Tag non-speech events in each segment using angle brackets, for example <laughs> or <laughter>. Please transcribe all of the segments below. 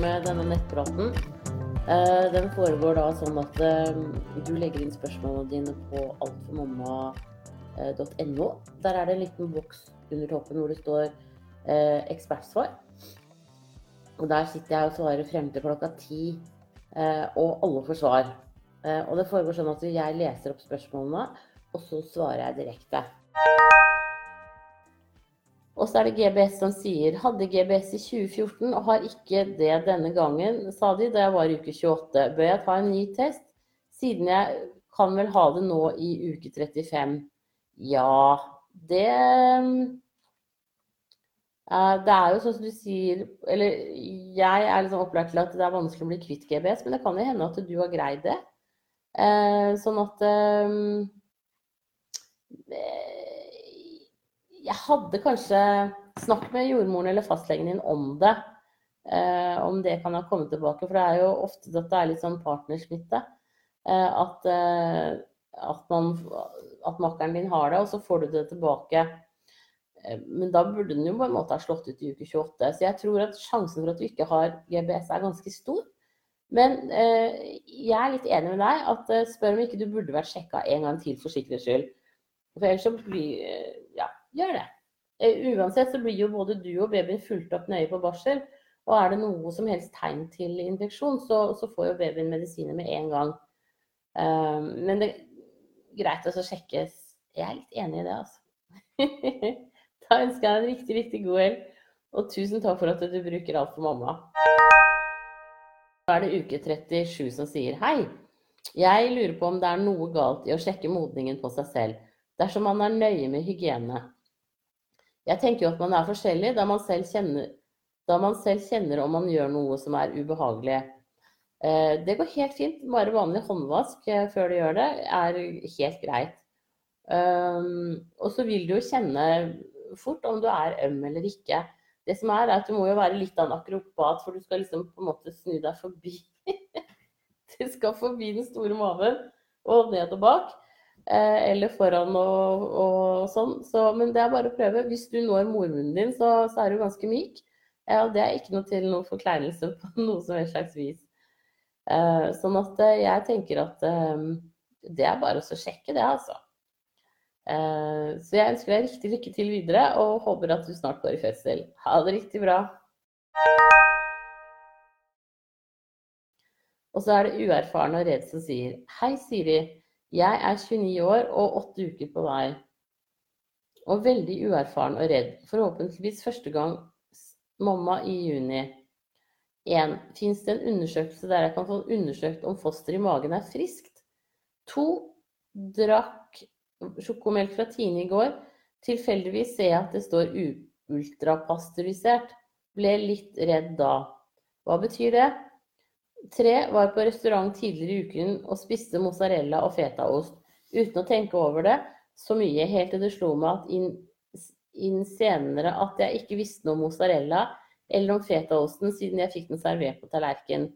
med denne nettpraten. Eh, Den foregår da sånn at eh, du legger inn spørsmålene dine på altformamma.no. Der er det en liten boks under toppen hvor det står eh, ekspertsvar. Og der sitter jeg og svarer frem til klokka ti, og alle får svar. Og det foregår sånn at jeg leser opp spørsmålene, og så svarer jeg direkte. Og så er det GBS som sier hadde GBS i 2014 og har ikke det denne gangen, sa de da jeg var i uke 28. Bør jeg ta en ny test, siden jeg kan vel ha det nå i uke 35? Ja, det eh, Det er jo sånn som du sier Eller jeg er liksom opplært til at det er vanskelig å bli kvitt GBS, men det kan jo hende at du har greid det. Eh, sånn at jeg hadde kanskje snakket med jordmoren eller fastlegen din om det. Eh, om det kan ha kommet tilbake. For det er jo ofte at det er litt sånn partnersmitte. Eh, at, eh, at, man, at makkeren din har det, og så får du det tilbake. Eh, Men da burde den jo på en måte ha slått ut i uke 28. Så jeg tror at sjansen for at du ikke har GBS er ganske stor. Men eh, jeg er litt enig med deg at eh, spør om ikke du burde vært sjekka en gang til for sikkerhets skyld. For ellers så blir Ja, gjør det. Eh, Uansett så blir jo både du og babyen fulgt opp nøye på barsel. Og er det noe som helst tegn til infeksjon, så, så får jo babyen medisiner med en gang. Um, men det er greit å sjekke. sjekkes. Jeg er litt enig i det, altså. da ønsker jeg deg en riktig, riktig god helg. Og tusen takk for at du bruker alt for mamma. Nå er det uke 37 som sier hei. Jeg lurer på om det er noe galt i å sjekke modningen på seg selv, dersom man er nøye med hygiene. Jeg tenker jo at man er forskjellig, da man selv kjenner, man selv kjenner om man gjør noe som er ubehagelig. Eh, Det går helt fint. Bare vanlig håndvask eh, før du gjør det, er helt greit. Um, og så vil du jo kjenne fort om du er øm eller ikke. Det som er, er at du må jo være litt av en akrobat, for du skal liksom på en måte snu deg forbi. <laughs> du skal forbi den store maven og ned og bak. Eh, eller foran og, og sånn. Så, men det er bare å prøve. Hvis du når mormunnen din, så, så er du ganske myk. Ja, og det er ikke noe til noen forkleinelse på <laughs> noe som helst slags vis. Eh, sånn at eh, jeg tenker at det er bare å sjekke det, altså. Så jeg ønsker deg riktig lykke til videre, og håper at du snart går i fødsel. Ha det riktig bra. Og så er det uerfaren og redd som sier Hei, Siri. Jeg er 29 år og 8 uker på vei. Og veldig uerfaren og redd. Forhåpentligvis første gang mamma i juni. 1. Fins det en undersøkelse der jeg kan få undersøkt om fosteret i magen er friskt? 2. Drakk sjokomelk fra Tine i går. Tilfeldigvis ser jeg at det står ultrapasteurisert. Ble litt redd da. Hva betyr det? 3. Var på restaurant tidligere i uken og spiste mozzarella og fetaost uten å tenke over det så mye, helt til det slo meg at inn, inn senere at jeg ikke visste noe om mozzarella eller om fetaosten siden jeg fikk den servert på tallerken.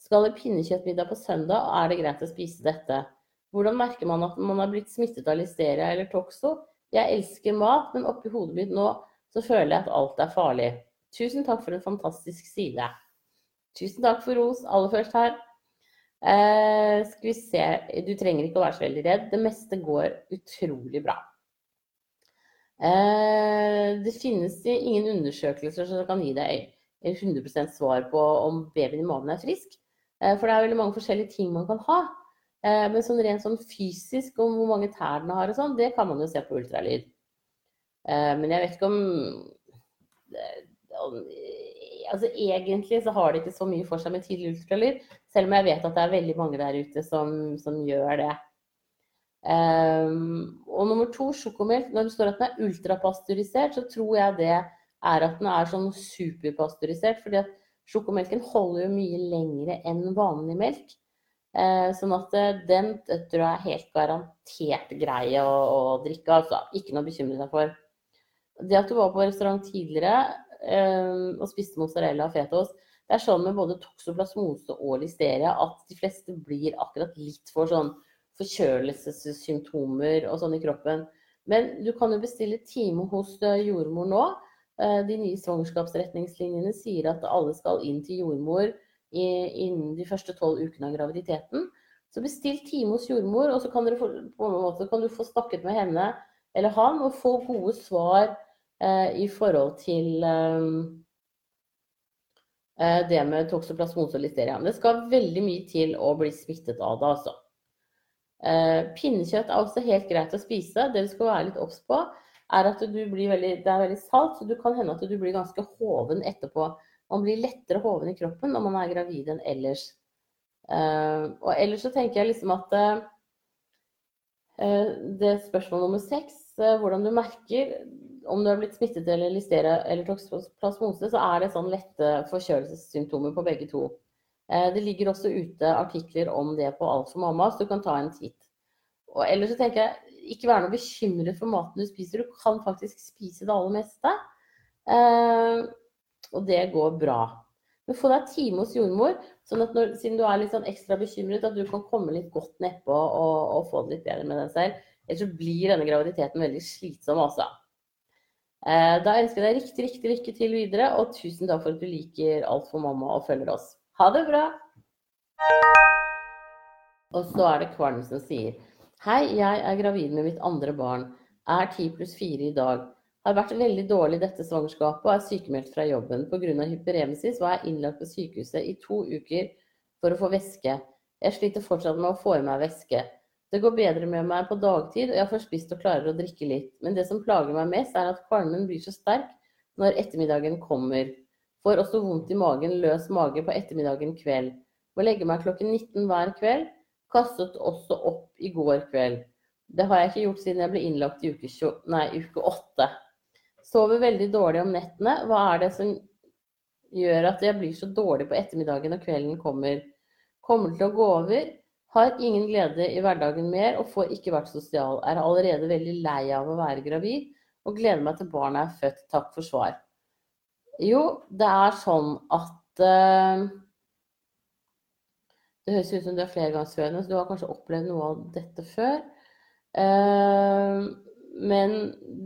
Skal det pinnekjøttmiddag på søndag, og er det greit å spise dette? Hvordan merker man at man har blitt smittet av listeria eller toxo? Jeg elsker mat, men oppi hodet mitt nå så føler jeg at alt er farlig. Tusen takk for en fantastisk side. Tusen takk for ros aller først her. Eh, skal vi se, du trenger ikke å være så veldig redd. Det meste går utrolig bra. Eh, det finnes ingen undersøkelser som kan gi deg 100% svar på om babyen i magen er frisk. Eh, for det er veldig mange forskjellige ting man kan ha. Eh, men sånn rent sånn fysisk om hvor mange tær den har og sånn, det kan man jo se på ultralyd. Eh, men jeg vet ikke om, om Altså egentlig så har det ikke så mye for seg med tidlig ultralyd, selv om jeg vet at det er veldig mange der ute som, som gjør det. Um, og nummer to, sjokomelk. Når det står at den er ultrapasteurisert, så tror jeg det er at den er sånn superpasteurisert. fordi at sjokomelken holder jo mye lengre enn vanlig melk. Uh, sånn at den det tror jeg er helt garantert grei å, å drikke. Altså ikke noe å bekymre seg for. Det at du var på restaurant tidligere og spiste mozzarella og fetaost, det er sånn med både toksoplasmose og listeria at de fleste blir akkurat litt for sånn forkjølelsessymptomer og sånn i kroppen. Men du kan jo bestille time hos jordmor nå. Eh, de nye svangerskapsretningslinjene sier at alle skal inn til jordmor innen de første tolv ukene av graviditeten. Så bestill time hos jordmor, og så kan, få, måte, kan, du få snakket med henne eller han og få gode svar eh, i forhold til eh, eh det med toksoplasmose og listeria. Det skal veldig mye til å bli smittet av det, altså. Eh, pinnekjøtt er også helt greit å spise. Det du skal være litt obs på, er at veldig, det er veldig salt, så du kan hende at du blir ganske hoven etterpå. Man blir lettere hoven i kroppen når man er gravid enn ellers. Og ellers så tenker jeg liksom at det spørsmål nummer seks, hvordan du merker om du har blitt smittet eller listeria eller toksoplasmose, så er det sånn lette forkjølelsessymptomer på begge to. det ligger også ute artikler om det på Alt for mamma, så du kan ta en titt. Og ellers så tenker jeg ikke være noe bekymret for maten du spiser. Du kan faktisk spise det aller meste. Eh, og det går bra. Men få deg time hos jordmor, sånn at når, siden du er litt sånn ekstra bekymret, at du kan komme litt godt nedpå og, og få det litt bedre med deg selv. Ellers så blir denne graviditeten veldig slitsom også. Eh, da ønsker jeg deg riktig, riktig lykke til videre, og tusen takk for at du liker Alt for mamma og følger oss. Ha det bra! Og så er det Kvalm som sier Hei, jeg er gravid med mitt andre barn. Er 10 pluss 4 i dag. Har vært veldig dårlig dette svangerskapet og er sykemeldt fra jobben. Pga. hyperemesis var jeg innlagt på sykehuset i to uker for å få væske. Jeg sliter fortsatt med å få i meg væske. Det går bedre med meg på dagtid, og jeg får spist og klarer å drikke litt. Men det som plager meg mest, er at kvalmen blir så sterk når ettermiddagen kommer. Får også vondt i magen, løs mage på ettermiddagen kveld. Må legge meg klokken 19 hver kveld. Kastet også opp i går kveld. Det har jeg ikke gjort siden jeg ble innlagt i uke, nei, uke 8. Sover veldig dårlig om nettene. Hva er det som gjør at jeg blir så dårlig på ettermiddagen når kvelden kommer? Kommer til å gå over. Har ingen glede i hverdagen mer og får ikke vært sosial. Er allerede veldig lei av å være gravid og gleder meg til barnet er født. Takk for svar. Jo, det er sånn at uh, det høres ut som du er flergangsfødende, så du har kanskje opplevd noe av dette før. Uh, men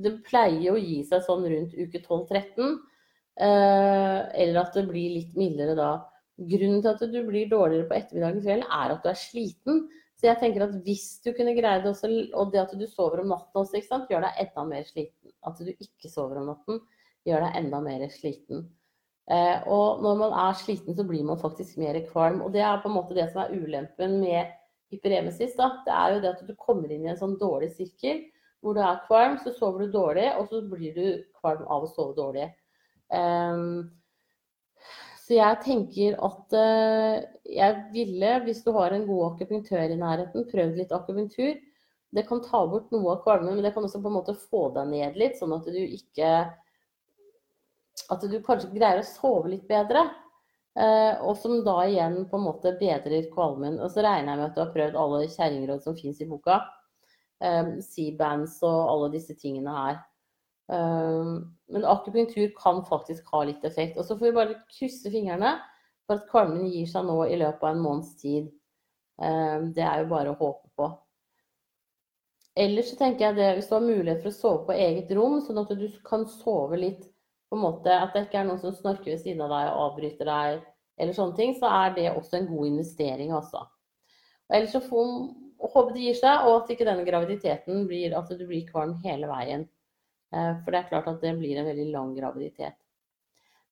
det pleier å gi seg sånn rundt uke 12-13. Uh, eller at det blir litt mildere da. Grunnen til at du blir dårligere på ettermiddagen kveld, er at du er sliten. Så jeg tenker at hvis du kunne greie det også, og det at du sover om natten også, gjør deg enda mer sliten. At du ikke sover om natten, gjør deg enda mer sliten. Eh, og når man er sliten, så blir man faktisk mer kvalm. Og det er på en måte det som er ulempen med hyperemesis. Da. Det er jo det at du kommer inn i en sånn dårlig sirkel hvor du er kvalm, så sover du dårlig, og så blir du kvalm av å sove dårlig. Um, så jeg tenker at uh, jeg ville, hvis du har en god akupunktør i nærheten, prøvd litt akupunktur. Det kan ta bort noe av kvalmen, men det kan også på en måte få deg ned litt, sånn at du ikke at du kanskje greier å sove litt bedre. Eh, og som da igjen på en måte bedrer kvalmen. Og så regner jeg med at du har prøvd alle kjerringråd som fins i boka. Um, C-bands og alle disse tingene her. Eh, men akupunktur kan faktisk ha litt effekt. Og så får vi bare krysse fingrene for at kvalmen gir seg nå i løpet av en måneds tid. Det er jo bare å håpe på. Ellers så tenker jeg det, hvis du har mulighet for å sove på eget rom, sånn at du kan sove litt på en måte at det ikke er noen som snorker ved siden av deg og avbryter deg, eller sånne ting, så er det også en god investering, altså. Ellers så får håpe det gir seg, og at ikke denne graviditeten blir at du blir kvalm hele veien. Eh, for det er klart at det blir en veldig lang graviditet.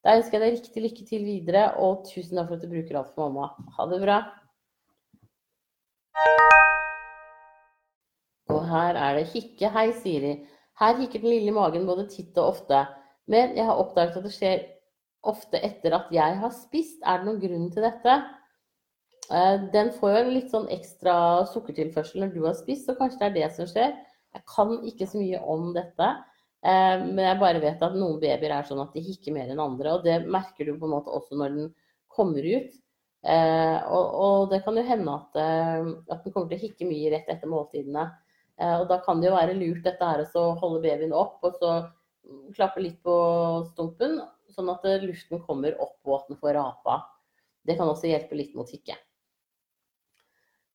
Da ønsker jeg deg riktig lykke til videre, og tusen takk for at du bruker alt for mamma. Ha det bra. Og her er det hikke. Hei, Siri. Her hikker den lille magen både titt og ofte. Men jeg har oppdaget at det skjer ofte etter at jeg har spist. Er det noen grunn til dette? Eh, den får jo en litt sånn ekstra sukkertilførsel når du har spist, så kanskje det er det som skjer. Jeg kan ikke så mye om dette, men jeg bare vet at noen babyer er sånn at de hikker mer enn andre. Og det merker du på en måte også når den kommer ut. Eh, og, det kan jo hende at, at den kommer til å hikke mye rett etter måltidene. Og da kan det jo være lurt dette her å holde babyen opp, og så klappe litt på stumpen, sånn at luften kommer opp og at den får rapa. Det kan også hjelpe litt mot hikke.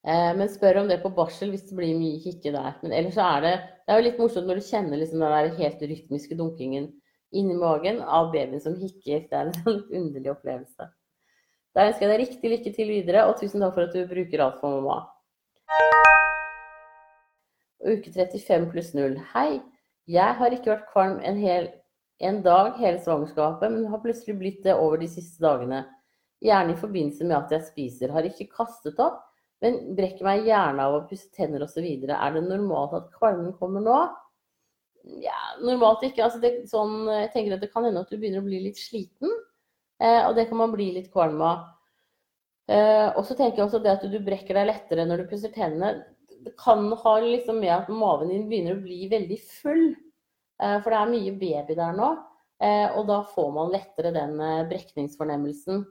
Eh, men spør om det på barsel hvis det blir mye hikke der. Men ellers er det Det er jo litt morsomt når du kjenner liksom den der helt rytmiske dunkingen inni magen av babyen som hikker. Det er en <laughs> sånn underlig opplevelse. Da ønsker jeg deg riktig lykke til videre, og tusen takk for at du bruker alt for mamma. Uke 35 pluss 0. Hei, jeg har ikke vært kvalm en, hel, en dag hele svangerskapet, men har plutselig blitt det over de siste dagene. Gjerne i forbindelse med at jeg spiser. Har ikke kastet opp, men brekker meg gjerne av å pusse tenner osv. Er det normalt at kvalmen kommer nå? Ja, normalt ikke. Altså det, sånn, jeg tenker at det kan hende at du begynner å bli litt sliten. Eh, og det kan man bli litt kvalm av. Eh, og så tenker jeg også det at du brekker deg lettere når du pusser tennene. Det kan ha liksom med at maven din begynner å bli veldig full. Eh, for det er mye baby der nå. Og da får man lettere den brekningsfornemmelsen.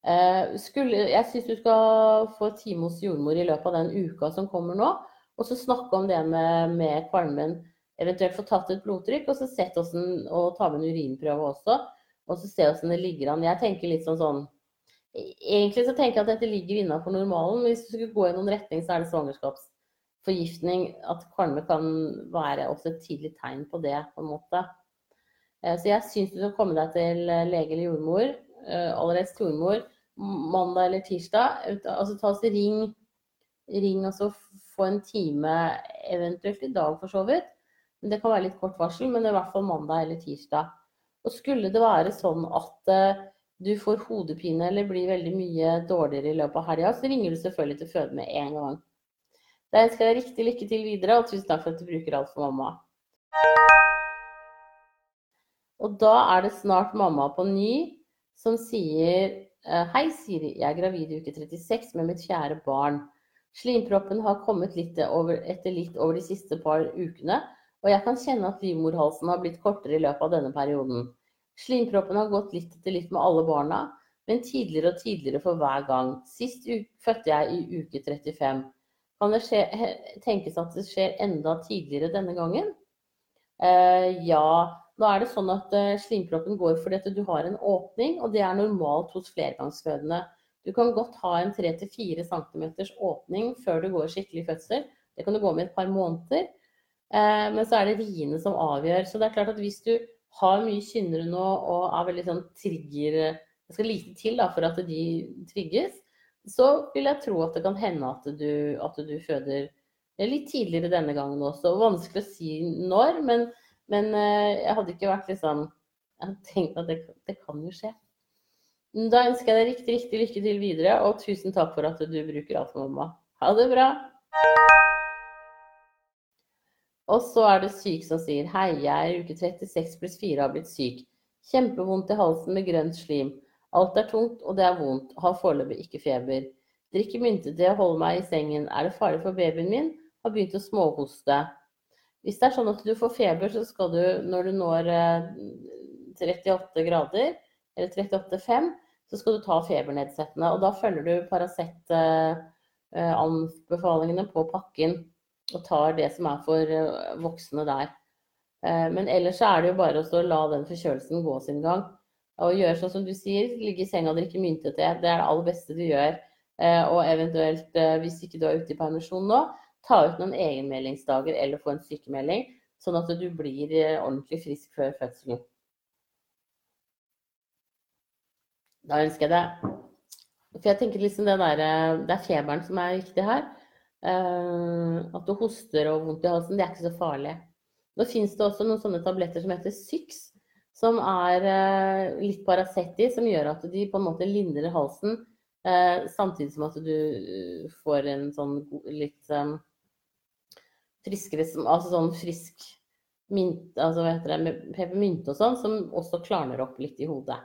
Eh, skulle, jeg syns du skal få time hos jordmor i løpet av den uka som kommer nå. Og så snakke om det med, med kvalmen. Eventuelt få tatt et blodtrykk, og så sett hvordan, og ta med en urinprøve også. Og så se hvordan det ligger an. Jeg tenker litt sånn sånn Egentlig så tenker jeg at dette ligger innafor normalen, men hvis du skulle gå i noen retning, så er det svangerskapsforgiftning. At kvalme kan være også et tidlig tegn på det, på en måte. Eh, så jeg syns du skal komme deg til lege eller jordmor uh, allerede jordmor mandag eller tirsdag. Altså ta oss ring, ring og så få en time, eventuelt i dag for så vidt. Men det kan være litt kort varsel, men i hvert fall mandag eller tirsdag. Og skulle det være sånn at uh, du får hodepine eller blir veldig mye dårligere i løpet av helga, så ringer du selvfølgelig til føde med en gang. Da ønsker jeg deg riktig lykke til videre, og tusen takk for at du bruker alt for mamma. Og da er det snart mamma på ny som sier eh, Hei, Siri. Jeg er gravid i uke 36 med mitt fjerde barn. Slimproppen har kommet litt over, etter litt over de siste par ukene, og jeg kan kjenne at livmorhalsen har blitt kortere i løpet av denne perioden. Slimproppen har gått litt etter litt med alle barna, men tidligere og tidligere for hver gang. Sist fødte jeg i uke 35. Kan det skje, tenkes at det skjer enda tidligere denne gangen? Eh, ja, nå er det sånn at uh, slimproppen går fordi at du har en åpning, og det er normalt hos flergangsfødende. Du kan godt ha en 3-4 cm åpning før du går skikkelig fødsel. Det kan du gå med et par måneder. Uh, men så er det riene som avgjør. Så det er klart at hvis du har mye kynnere nå og er veldig sånn trigger Det skal lite til da, for at de trigges. Så vil jeg tro at det kan hende at du, at du føder litt tidligere denne gangen også. Vanskelig å si når, men men eh, jeg hadde ikke vært liksom Jeg hadde tenkt at det, det kan jo skje. Da ønsker jeg deg riktig, riktig lykke til videre, og tusen takk for at du bruker alt for mamma. Ha det bra! Og så er det syk som sier hei, jeg er uke 36 pluss 4 har blitt syk. Kjempevondt i halsen med grønt slim. Alt er tungt, og det er vondt. Har foreløpig ikke feber. Drikker mynte holder meg i sengen. Er det farlig for babyen min? Har begynt å småhoste. Hvis det er sånn at du får feber, så skal du når du når 38 eh, grader, eller 38,5, så skal du ta febernedsettende. Og da følger du Paracet-anbefalingene på pakken og tar det som er for eh, voksne der. Eh, men ellers er det jo bare å la den forkjølelsen gå sin gang. Og gjøre sånn som du sier, ligge i senga og drikke myntete. Det er det aller beste du gjør. Og eventuelt, hvis ikke du er ute i permisjon nå, ta ut noen egenmeldingsdager eller få en sykemelding, sånn at du blir eh, ordentlig frisk før fødselen. Da ønsker jeg det. For jeg tenker liksom det der, eh, Det er feberen som er viktig her. Uh, at du hoster og vondt i halsen, det er ikke så farlig. Nå fins det også noen sånne tabletter som heter Syx, som er litt Paracet i, som gjør at de på en måte lindrer halsen, samtidig som at du får en sånn litt friskere Altså sånn frisk mynt, altså hva heter det, peppermynte og sånn, som også klarner opp litt i hodet.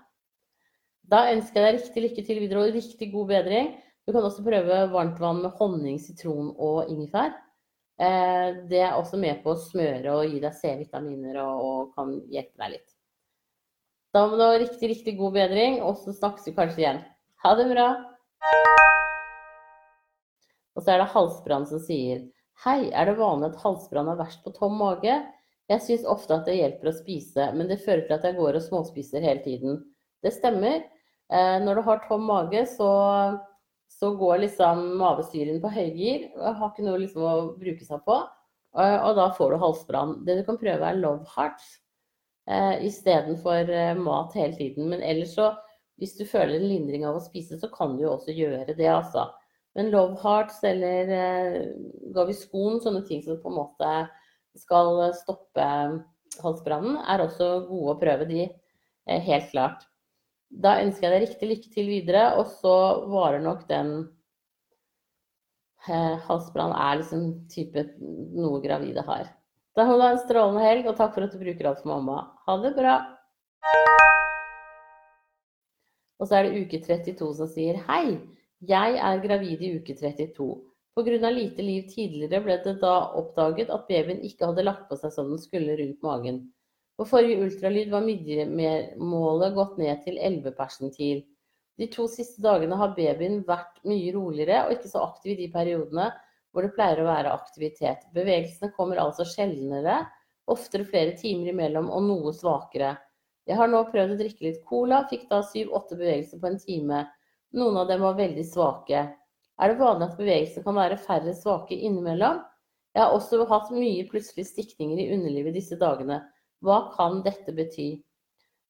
Da ønsker jeg deg riktig lykke til videre og riktig god bedring. Du kan også prøve varmt vann med honning, sitron og ingefær. Eh, det er også med på å smøre og gi deg C-vitaminer og, og, kan hjelpe deg litt. Da må du ha riktig, riktig god bedring, og så snakkes vi kanskje igjen. Ha det bra! Og så er det halsbrann som sier Hei, er det vanlig at halsbrann er verst på tom mage? Jeg syns ofte at det hjelper å spise, men det fører til at jeg går og småspiser hele tiden. Det stemmer. Eh, når du har tom mage, så, så går liksom mavesyren på høygir. Har ikke noe liksom å bruke seg på. Og da får du halsbrann. Det du kan prøve, er Love Hearts. eh, istedenfor eh, mat hele tiden. Men ellers så, hvis du føler en lindring av å spise, så kan du jo også gjøre det, altså. Men Love Hearts eller gav i skoen, sånne ting som på en måte skal stoppe halsbrannen, er også gode å prøve de, eh, helt klart. Da ønsker jeg deg riktig lykke til videre, og så varer nok den eh, halsbrann er liksom type noe gravide har. Da må du ha en strålende helg, og takk for at du bruker alt for mamma. Ha det bra. Og så er det uke 32 som sier hei, jeg er gravid i uke 32. Pga. lite liv tidligere ble det da oppdaget at babyen ikke hadde lagt på seg som den skulle rundt magen. På forrige ultralyd var midjemålet gått ned til 11 persentil. De to siste dagene har babyen vært mye roligere og ikke så aktiv i de periodene hvor det pleier å være aktivitet. Bevegelsene kommer altså sjeldnere, oftere flere timer imellom og noe svakere. Jeg har nå prøvd å drikke litt cola, fikk da syv-åtte bevegelser på en time. Noen av dem var veldig svake. Er det vanlig at bevegelsen kan være færre svake innimellom? Jeg har også hatt mye plutselige stikninger i underlivet disse dagene. Hva kan dette bety?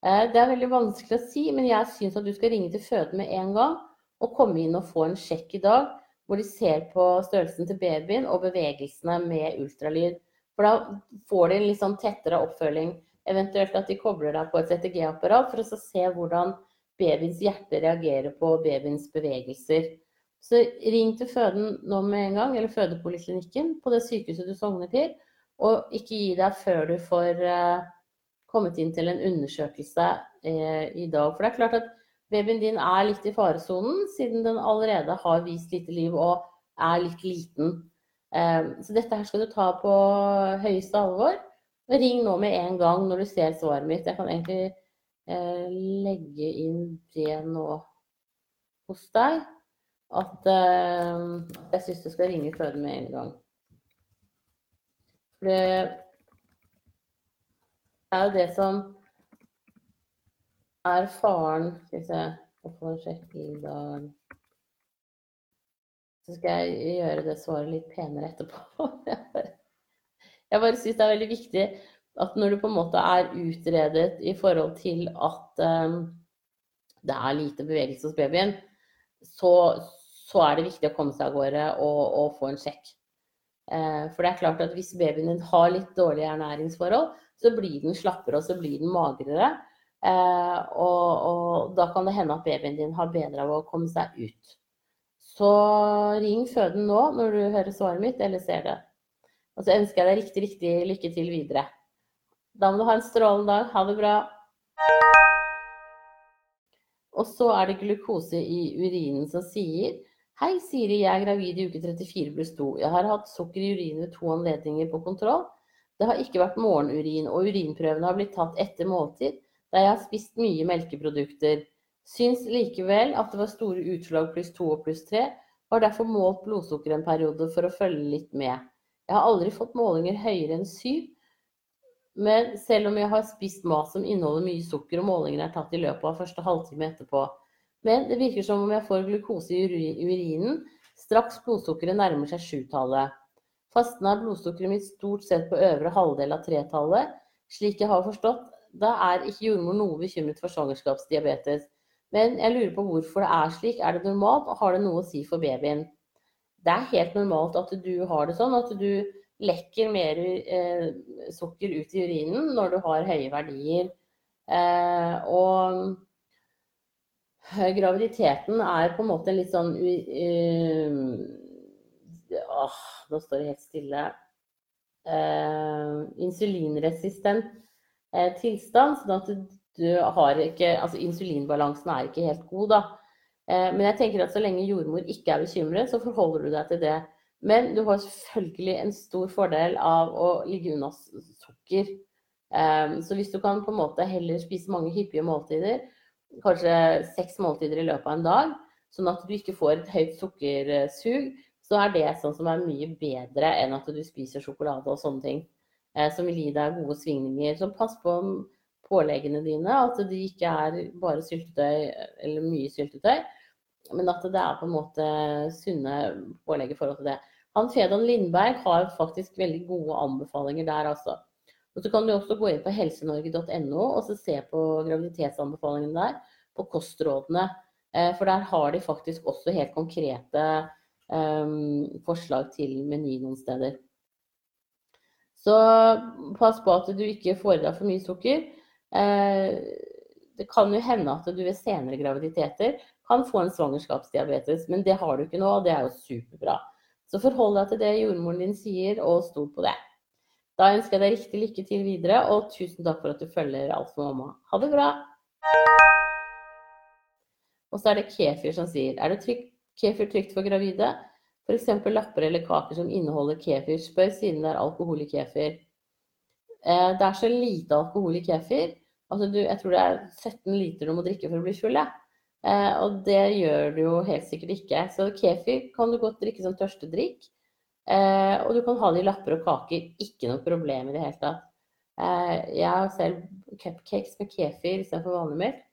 Eh, det er veldig vanskelig å si, men jeg syns at du skal ringe til føden med en gang og komme inn og få en sjekk i dag hvor de ser på størrelsen til babyen og bevegelsene med ultralyd. For da får de en litt sånn tettere oppfølging. Eventuelt at de kobler deg på et CTG-apparat for å se hvordan babyens hjerte reagerer på babyens bevegelser. Så ring til føden nå med en gang, eller fødepoliklinikken på det sykehuset du sogner til, og ikke gi deg før du får uh, kommet inn til en undersøkelse uh, i dag. For det er klart at babyen din er litt i faresonen, siden den allerede har vist lite liv og er litt liten. Ehm, så dette her skal du ta på høyeste alvor. Ring nå med en gang når du ser svaret mitt. Jeg kan egentlig eh, legge inn det nå hos deg. At eh, jeg syns du skal ringe føden med en gang. For det er jo det som er faren Skal vi se Jeg får sjekke i dag Så skal jeg gjøre det svaret litt penere etterpå. <laughs> Jeg bare syns det er veldig viktig at når du på en måte er utredet i forhold til at um, det er lite bevegelse hos babyen, så, så, er det viktig å komme seg av gårde og, og få en sjekk. Uh, for det er klart at hvis babyen din har litt dårlige ernæringsforhold, så blir den slappere og så blir den magrere. Eh, og, og, da kan det hende at babyen din har bedre av å komme seg ut. Så ring føden nå når du hører svaret mitt eller ser det. Og så ønsker jeg deg riktig, riktig lykke til videre. Da må du ha en strålende dag. Ha det bra. Og så er det glukose i urinen som sier Hei, Siri, jeg er gravid i uke 34 pluss 2. Jeg har hatt sukker i urinen ved to anledninger på kontroll. Det har ikke vært morgenurin, og urinprøvene har blitt tatt etter måltid da jeg har spist mye melkeprodukter. Syns likevel at det var store utslag pluss to og pluss tre, og har derfor målt blodsukker en periode for å følge litt med. Jeg har aldri fått målinger høyere enn syv, men selv om jeg har spist mat som inneholder mye sukker, og målingene er tatt i løpet av første halvtime etterpå. Men det virker som om jeg får glukose i urinen straks blodsukkeret nærmer seg sjutallet. Fasten er blodsukkeret mitt stort sett på øvre halvdel av tretallet. Slik jeg har forstått, da er ikke jordmor noe bekymret for svangerskapsdiabetes. Men jeg lurer på hvorfor det er slik. Er det normalt, og har det noe å si for babyen? Det er helt normalt at du har det sånn, at du lekker mer eh, sukker ut i urinen når du har høye verdier. Eh, og graviditeten er på en måte litt sånn uh, Åh, nå står det helt stille. Uh, insulinresistent Eh, tilstand. sånn at du har ikke Altså insulinbalansen er ikke helt god, da. Eh, men jeg tenker at så lenge jordmor ikke er bekymret, så forholder du deg til det. Men du har selvfølgelig en stor fordel av å ligge unna sukker. Eh, så hvis du kan på en måte heller spise mange hyppige måltider, kanskje seks måltider i løpet av en dag, sånn at du ikke får et høyt sukkersug, så er det sånn som er mye bedre enn at du spiser sjokolade og sånne ting. Eh, som vil gi deg gode svingninger. Så pass på påleggene dine, at de ikke er bare syltetøy eller mye syltetøy, men at det er på en måte sunne pålegg i forhold til det. Han Fedon Lindberg har faktisk veldig gode anbefalinger der, altså. Og så kan du også gå inn på helsenorge.no og se på graviditetsanbefalingene der, på kostrådene. Eh, for der har de faktisk også helt konkrete um, forslag til meny noen steder. Så pass på at du ikke får i deg for mye sukker. Uh, det kan jo hende at du ved senere graviditeter kan få en svangerskapsdiabetes, men det har du ikke nå, og det er jo superbra. Så forhold deg til det jordmoren din sier, og stol på det. Da ønsker jeg deg riktig lykke til videre, og tusen takk for at du følger Alt for mamma. Ha det bra! Og så er det Kefir som sier Er det trygt, kefir trygt for gravide? F.eks. lapper eller kaker som inneholder kefir. Spør siden det er alkohol i kefir. Eh, det er så lite alkohol i kefir. Altså du, jeg tror det er 17 liter du må drikke for å bli full. Ja. Eh, og det gjør du jo helt sikkert ikke. Så kefir kan du godt drikke som tørstedrikk. Eh, og du kan ha det i lapper og kaker. Ikke noe problem i det hele tatt. Eh, jeg har selv cupcakes med kefir istedenfor vanlig melk.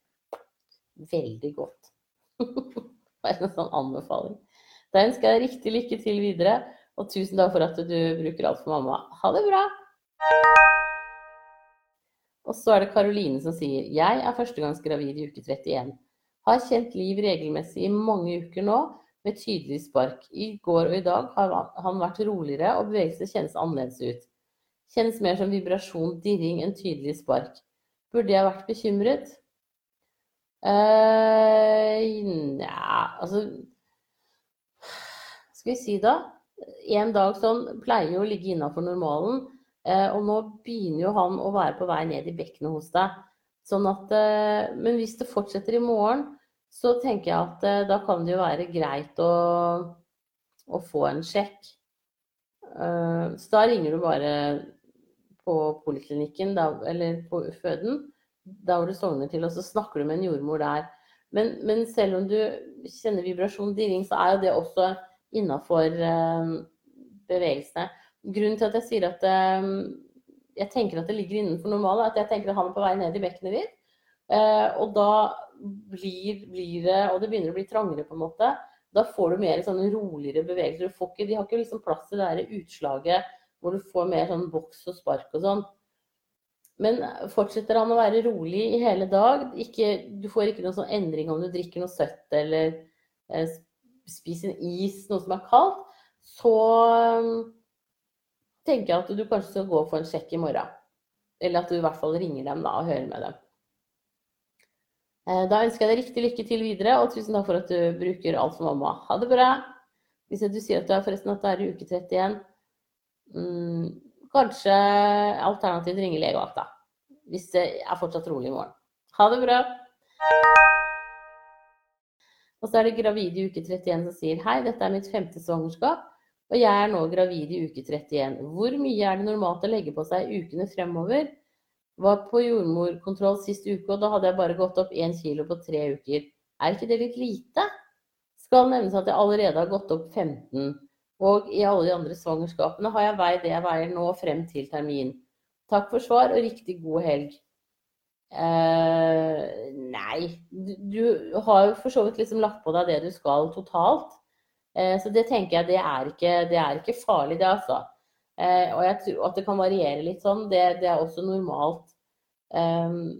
Veldig godt. <laughs> Bare en sånn anbefaling. Da ønsker jeg deg riktig lykke til videre, og tusen takk for at du bruker alt for mamma. Ha det bra! Og så er det Karoline som sier Jeg er førstegangsgravid i uke 31. Har kjent Liv regelmessig i mange uker nå, med tydelig spark. I går og i dag har han vært roligere, og bevegelse kjennes annerledes ut. Kjennes mer som vibrasjon, dirring enn tydelig spark. Burde jeg vært bekymret? Uh, altså Skal vi si da? En dag sånn pleier jo å ligge innafor normalen. Uh, og nå begynner jo han å være på vei ned i bekkenet hos deg. Sånn at, eh, men hvis det fortsetter i morgen, så tenker jeg at eh, da kan det jo være greit å, å få en sjekk. Eh, så da ringer du bare på poliklinikken, eller på føden, da hvor du sogner til, og så snakker du med en jordmor der. Men, men selv om du kjenner vibrasjon, dirring, så er jo det også innafor bevegelsene. Grunnen til at jeg sier at jeg tenker at det ligger innenfor normalen. at jeg tenker at han er på vei ned i bekkenet ditt. Eh, og da blir, blir, det Og det begynner å bli trangere, på en måte. Da får du mer sånn roligere bevegelser. Ikke, de har ikke liksom plass til det der utslaget hvor du får mer sånn boks og spark og sånn. Men fortsetter han å være rolig i hele dag, ikke, du får ikke noen sånn endring om du drikker noe søtt eller eh, spiser en is, noe som er kaldt, så tenker jeg at du kanskje skal gå få en sjekk i morgen. Eller at du i hvert fall ringer dem da og hører med dem. Eh, da ønsker jeg deg riktig lykke til videre, og tusen takk for at du bruker alt for mamma. Ha det bra. Hvis du sier at du er forresten at du er i uke 31, mm, kanskje alternativt ringe legevakta. Hvis det er fortsatt rolig i morgen. Ha det bra. Og så er det gravide i uke 31 som sier hei, dette er mitt femte svangerskap. Og jeg er nå gravid i uke 31. Hvor mye er det normalt å legge på seg i ukene fremover? Var på jordmorkontroll sist uke, og da hadde jeg bare gått opp 1 kilo på tre uker. Er ikke det litt lite? Skal nevnes at jeg allerede har gått opp 15. Og i alle de andre svangerskapene har jeg veid det jeg veier nå frem til termin. Takk for svar og riktig god helg. Eh, nei, du, har jo for så vidt liksom lagt på deg det du skal totalt. Eh, så det tenker jeg, det er ikke, det er ikke farlig, det altså. Eh, og jeg tror at det kan variere litt sånn, det, det er også normalt. Ehm,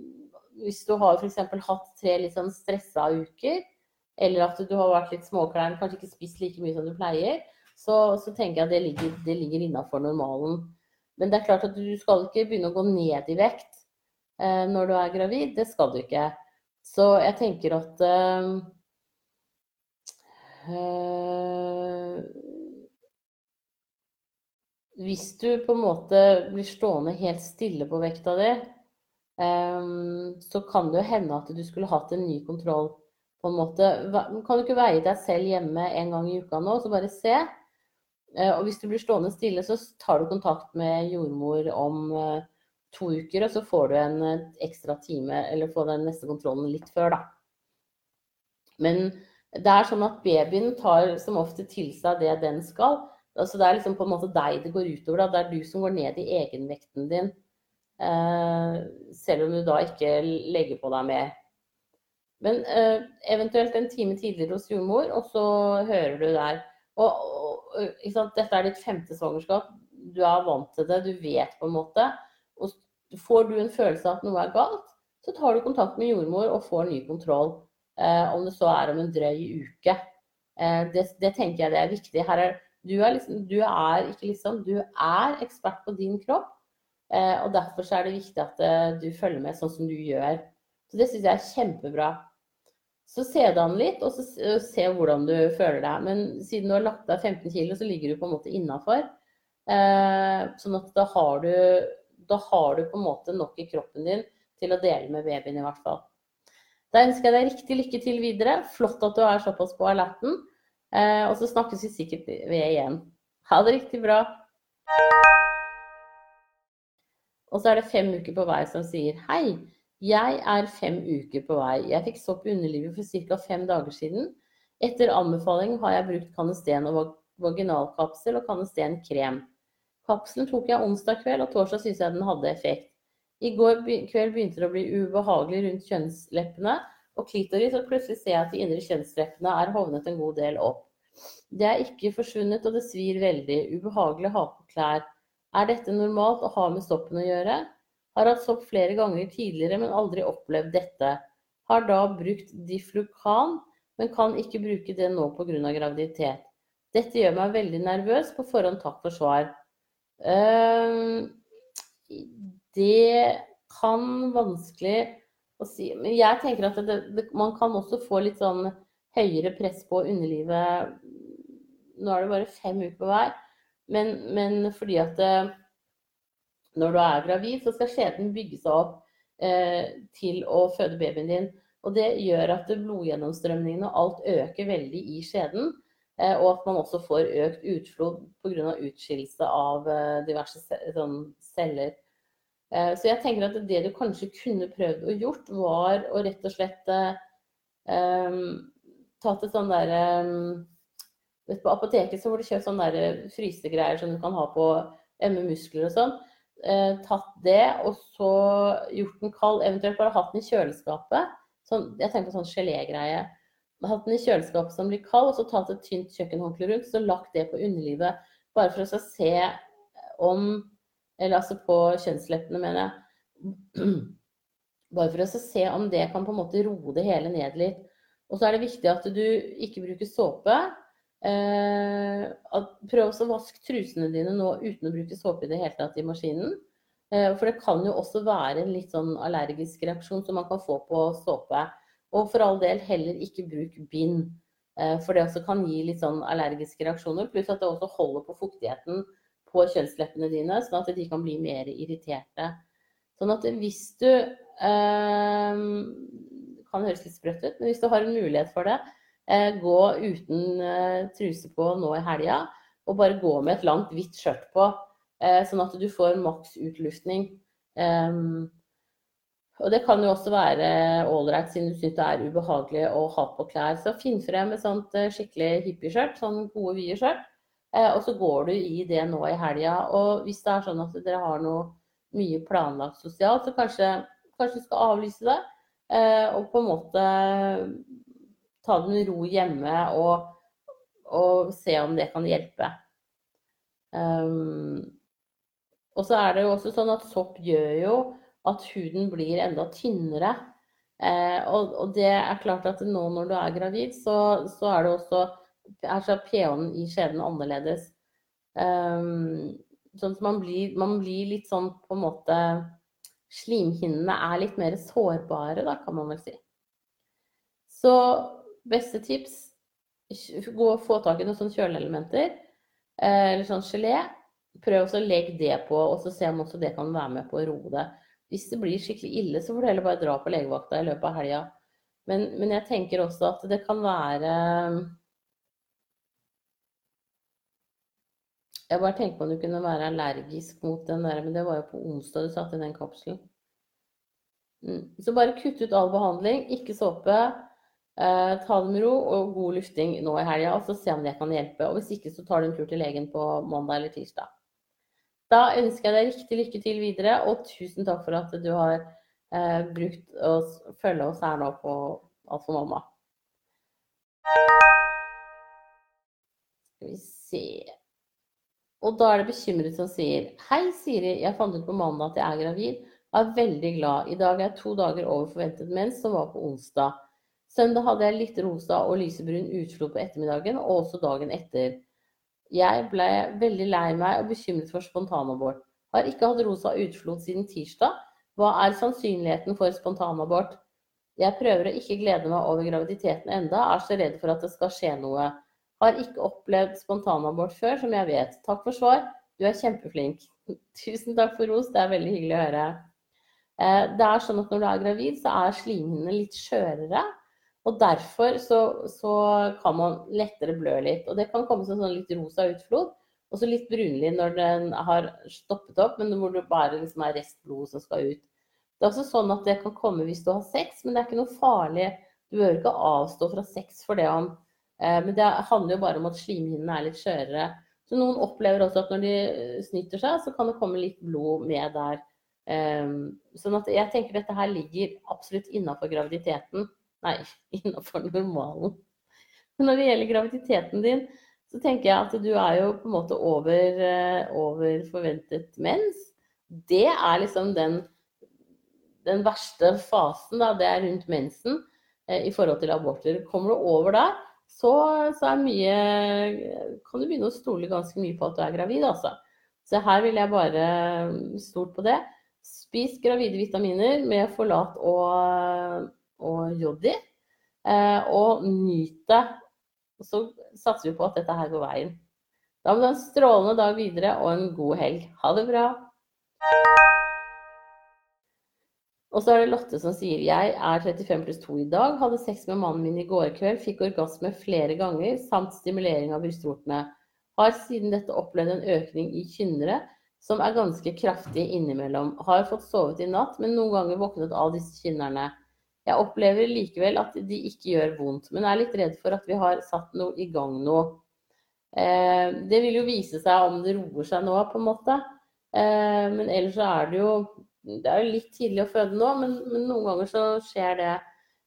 hvis du har f.eks. hatt tre litt sånn stressa uker, eller at du har vært litt småklein, kanskje ikke spist like mye som du pleier, så, så tenker jeg at det ligger, det ligger innafor normalen. Men det er klart at du skal ikke begynne å gå ned i vekt eh, når du er gravid. Det skal du ikke. Så jeg tenker at eh, Eh, hvis du på en måte blir stående helt stille på vekta di, eh, så kan det jo hende at du skulle hatt en ny kontroll. på en måte. Kan du ikke veie deg selv hjemme en gang i uka nå, så bare se? Eh, og hvis du blir stående stille, så tar du kontakt med jordmor om to uker, og så får du en ekstra time, eller får den neste kontrollen litt før, da. Men det er sånn at babyen tar som ofte til seg det den skal. Altså det er liksom på en måte deg det går utover. Da. Det er du som går ned i egenvekten din. Eh, selv om du da ikke legger på deg mer. Men eh, eventuelt en time tidligere hos jordmor, og så hører du der. Og, og Dette er ditt femte svangerskap. Du er vant til det, du vet på en måte. Og får du en følelse av at noe er galt, så tar du kontakt med jordmor og får ny kontroll. Eh, om det så er om en drøy uke. Eh, det, det, tenker jeg det er viktig. Er, du, er liksom, du er liksom, du er ekspert på din kropp. Eh, og derfor er det viktig at du følger med sånn som du gjør. Så det syns jeg er kjempebra. Så se det an litt, og så se hvordan du føler deg. Men siden du har lagt deg 15 kg, så ligger du på en måte innafor. Sånn at da har, du, da har du på en måte nok i kroppen din til å dele med babyen i hvert fall. Da ønsker jeg deg riktig lykke til videre. Flott at du er såpass på alerten. Eh, og så snakkes vi sikkert ved igjen. Ha det riktig bra. Og så er det fem uker på vei som sier hei. Jeg er fem uker på vei. Jeg fikk sopp i underlivet for ca. fem dager siden. Etter anbefaling har jeg brukt Canesten og vaginalkapsel og Canesten krem. Kapselen tok jeg onsdag kveld, og torsdag syntes jeg den hadde effekt. I går kveld begynte det å bli ubehagelig rundt kjønnsleppene og klitoris, og plutselig ser jeg at de indre kjønnsleppene er hovnet en god del opp. Det er ikke forsvunnet, og det svir veldig. Ubehagelig å ha på klær. Er dette normalt å ha med soppen å gjøre? Har hatt sopp flere ganger tidligere, men aldri opplevd dette. Har da brukt Diflukan, men kan ikke bruke det nå pga. graviditet. Dette gjør meg veldig nervøs. På forhånd takk for svar. Uh, det kan vanskelig å si Men jeg tenker at det, det, man kan også få litt sånn høyere press på underlivet. Nå er det bare fem uker på vei, men, men fordi at det, eh, når du er gravid, så skal skjeden bygge seg opp eh, til å føde babyen din. Og det gjør at blodgjennomstrømningen og alt øker veldig i skjeden. Eh, og at man også får økt utflod pga. utskillelse av eh, diverse sånn, celler. Eh, så jeg tenker at det du kanskje kunne prøvd å gjort, var å rett og slett um, tatt et sånn derre um, På apoteket så får du kjøpt sånne der frysegreier som du kan ha på emme muskler og sånn Uh, tatt det og så gjort den kald. Eventuelt bare hatt den i kjøleskapet. Sånn, jeg tenker på sånn gelégreie. Hatt den i kjøleskapet som blir kald, og så tatt et tynt kjøkkenhåndkle rundt. Så lagt det på underlivet. Bare for å se om Eller altså på kjønnsleppene, mener jeg. Bare for å se om det kan på en måte roe det hele ned litt. Og så er det viktig at du ikke bruker såpe. prøv prøv å vaske trusene dine nå uten å bruke såpe i det hele tatt i maskinen. Eh, for det kan jo også være en litt sånn allergisk reaksjon som man kan få på såpe. Og for all del heller ikke bruk bind. Eh, for det også kan gi litt sånn allergiske reaksjoner. Pluss at det også holder på fuktigheten på kjønnsleppene dine, sånn at de kan bli mer irriterte. Sånn at hvis du eh, kan høres litt sprøtt ut, men hvis du har en mulighet for det, Eh, gå uten eh, truse på nå i helga, og bare gå med et langt, hvitt skjørt på, eh, sånn at du får maks utluftning. Og det kan jo også være ålreit siden du syns det er ubehagelig å ha på klær. Så finn frem et sånt skikkelig hippieskjørt, sånn gode, vide skjørt. Og så går du i det nå i helga. Og hvis det er sånn at dere har noe mye planlagt sosialt, så kanskje, kanskje du skal avlyse det. Og på en måte ta det med ro hjemme og, og, se om det kan hjelpe. Um, og så er det jo også sånn at sopp gjør jo at huden blir enda tynnere. Eh, og, og, det er klart at nå når du er gravid, så, så er det også er pH-en i skjeden annerledes. Um, sånn at man blir, man blir, litt sånn på en måte Slimhinnene er litt mer sårbare, da, kan man vel si. Så Beste tips gå og få tak i noen sånne kjøleelementer eh, eller sånn gelé. Prøv å legge det på, og så se om også det kan være med på å roe det. Hvis det blir skikkelig ille, så får du heller bare dra på legevakta i løpet av helga. Men, men jeg tenker også at det kan være Jeg bare tenker på om du kunne være allergisk mot den der, men det var jo på onsdag du satte inn den kapselen. Mm. Så bare kutt ut all behandling, ikke såpe. Eh, ta det med ro og god lufting nå i helga, og så se om det kan hjelpe. Og hvis ikke, så tar du en tur til legen på mandag eller tirsdag. Da ønsker jeg deg riktig lykke til videre, og tusen takk for at du har eh, brukt å følge oss her nå på Alt for mamma. Skal vi se Og da er det bekymret som sier Hei, Siri, jeg fant ut på mandag at jeg er gravid. Jeg er veldig glad. I dag er jeg to dager over forventet mens, som var på onsdag. Søndag hadde jeg litt rosa og lysebrun utflod på ettermiddagen, og også dagen etter. Jeg ble veldig lei meg og bekymret for spontanabort. Har ikke hatt rosa utflod siden tirsdag. Hva er sannsynligheten for spontanabort? Jeg prøver å ikke glede meg over graviditeten enda, er så redd for at det skal skje noe. Har ikke opplevd spontanabort før, som jeg vet. Takk for svar. Du er kjempeflink. <laughs> Tusen takk for ros. Det er veldig hyggelig å høre. Eh, det er sånn at når du er gravid, så er slimhinnene litt skjørere. Og derfor så, så, kan man lettere blø litt. Og det kan komme som sånn litt rosa utflod. Og så litt brunlig når den har stoppet opp, men hvor det bare liksom er restblod som skal ut. Det er også sånn at det kan komme hvis du har sex, men det er ikke noe farlig. Du bør ikke avstå fra sex for det om men det handler jo bare om at slimhinnene er litt skjørere. Så noen opplever også at når de eh, snyter seg, så kan det komme litt blod med der. Eh, sånn at jeg tenker dette her ligger absolutt innafor graviditeten. Nei, <laughs> innafor normalen. Men når det gjelder graviditeten din, så tenker jeg at du er jo på en måte over, over forventet mens. Det er liksom den, den verste fasen, da. Det er rundt mensen i forhold til aborter. Kommer du over der, så, så mye Kan du begynne å stole ganske mye på at du er gravid, altså. Så her vil jeg bare stole på det. Spis gravide vitaminer med forlat og, og jodi. Eh, og nyt det. Så satser vi på at dette her går veien. Da må du ha en strålende dag videre og en god helg. Ha det bra. Og så er det Lotte som sier jeg er 35 pluss 2 i dag, hadde sex med mannen min i går kveld, fikk orgasme flere ganger samt stimulering av brystvortene. Har siden dette opplevd en økning i kynnere som er ganske kraftig innimellom. Har fått sovet i natt, men noen ganger våknet av disse kynnerne. Jeg opplever likevel at de ikke gjør vondt, men er litt redd for at vi har satt noe i gang nå. Eh, det vil jo vise seg om det roer seg nå, på en måte. Eh, men ellers så er det jo det er jo litt tidlig å føde nå, men, men, noen ganger så skjer det.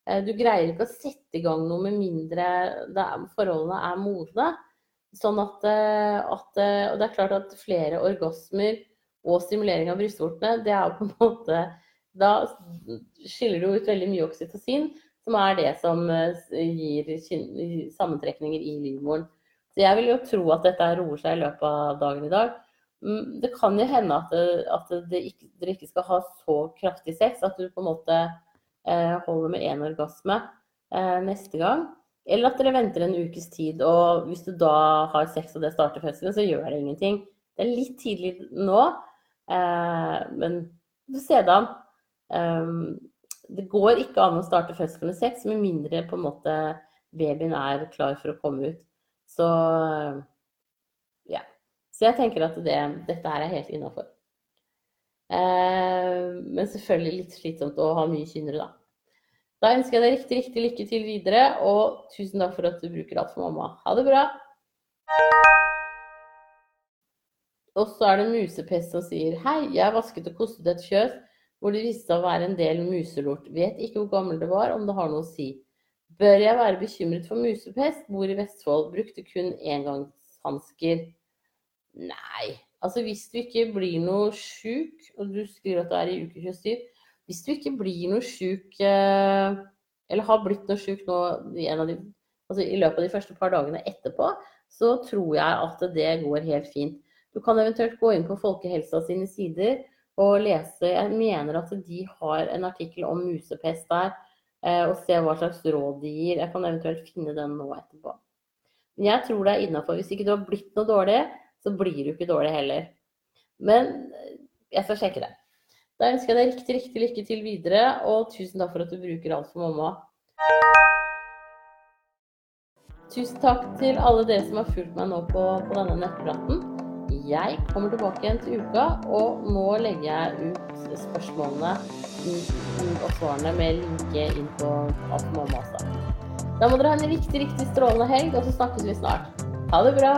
Eh, du greier ikke å sette i gang noe med mindre er, forholdene er modne. Sånn at, eh, at, eh, Og det er klart at flere orgasmer og stimulering av brystvortene, det er på en <laughs> måte Da skiller du ut veldig mye oksytocin, som er det som gir sammentrekninger i livmoren. Så jeg vil jo tro at dette roer seg i løpet av dagen i dag. Mm, det kan jo hende at, at ikke, dere ikke skal ha så kraftig sex at du på en måte eh, holder med én orgasme eh, neste gang. Eller at dere venter en ukes tid, og hvis du da har sex og det starter fødselen, så gjør det ingenting. Det er litt tidlig nå, eh, men du får se det an. Um, det går ikke an å starte fødselen med sex med mindre på en måte babyen er klar for å komme ut. Så så jeg tenker at det, dette her er helt innafor. Eh, men selvfølgelig litt slitsomt å ha mye kynnere, da. Da ønsker jeg deg riktig, riktig lykke til videre, og tusen takk for at du bruker alt for mamma. Ha det bra! Og så er det musepest som sier Hei, jeg vasket og kostet et fjøs hvor det viste seg å være en del muselort. Vet ikke hvor gammel det var, om det har noe å si. Bør jeg være bekymret for musepest? Bor i Vestfold. Brukte kun engangshansker. Nei. Altså hvis du ikke blir noe sjuk, og du skriver at du er i uke 27 Hvis du ikke blir noe sjuk, eh, eller har blitt noe sjuk nå i, de, altså i løpet av de første par dagene etterpå, så tror jeg at det går helt fint. Du kan eventuelt gå inn på Folkehelsa sine sider og lese Jeg mener at de har en artikkel om musepest der, eh, og se hva slags råd de gir. Jeg kan eventuelt finne den nå etterpå. Men jeg tror det er innafor. Hvis ikke du har blitt noe dårlig, så blir du ikke dårlig heller. Men jeg skal sjekke det. Da ønsker jeg deg riktig, riktig lykke til videre, og tusen takk for at du bruker alt for mamma. Tusen takk til alle dere som har fulgt meg nå på, på denne nettpraten. Jeg kommer tilbake igjen til uka, og nå legger jeg ut spørsmålene og svarene med linke inn på Alt mamma også. Da må dere ha en riktig, riktig strålende helg, og så snakkes vi snart. Ha det bra!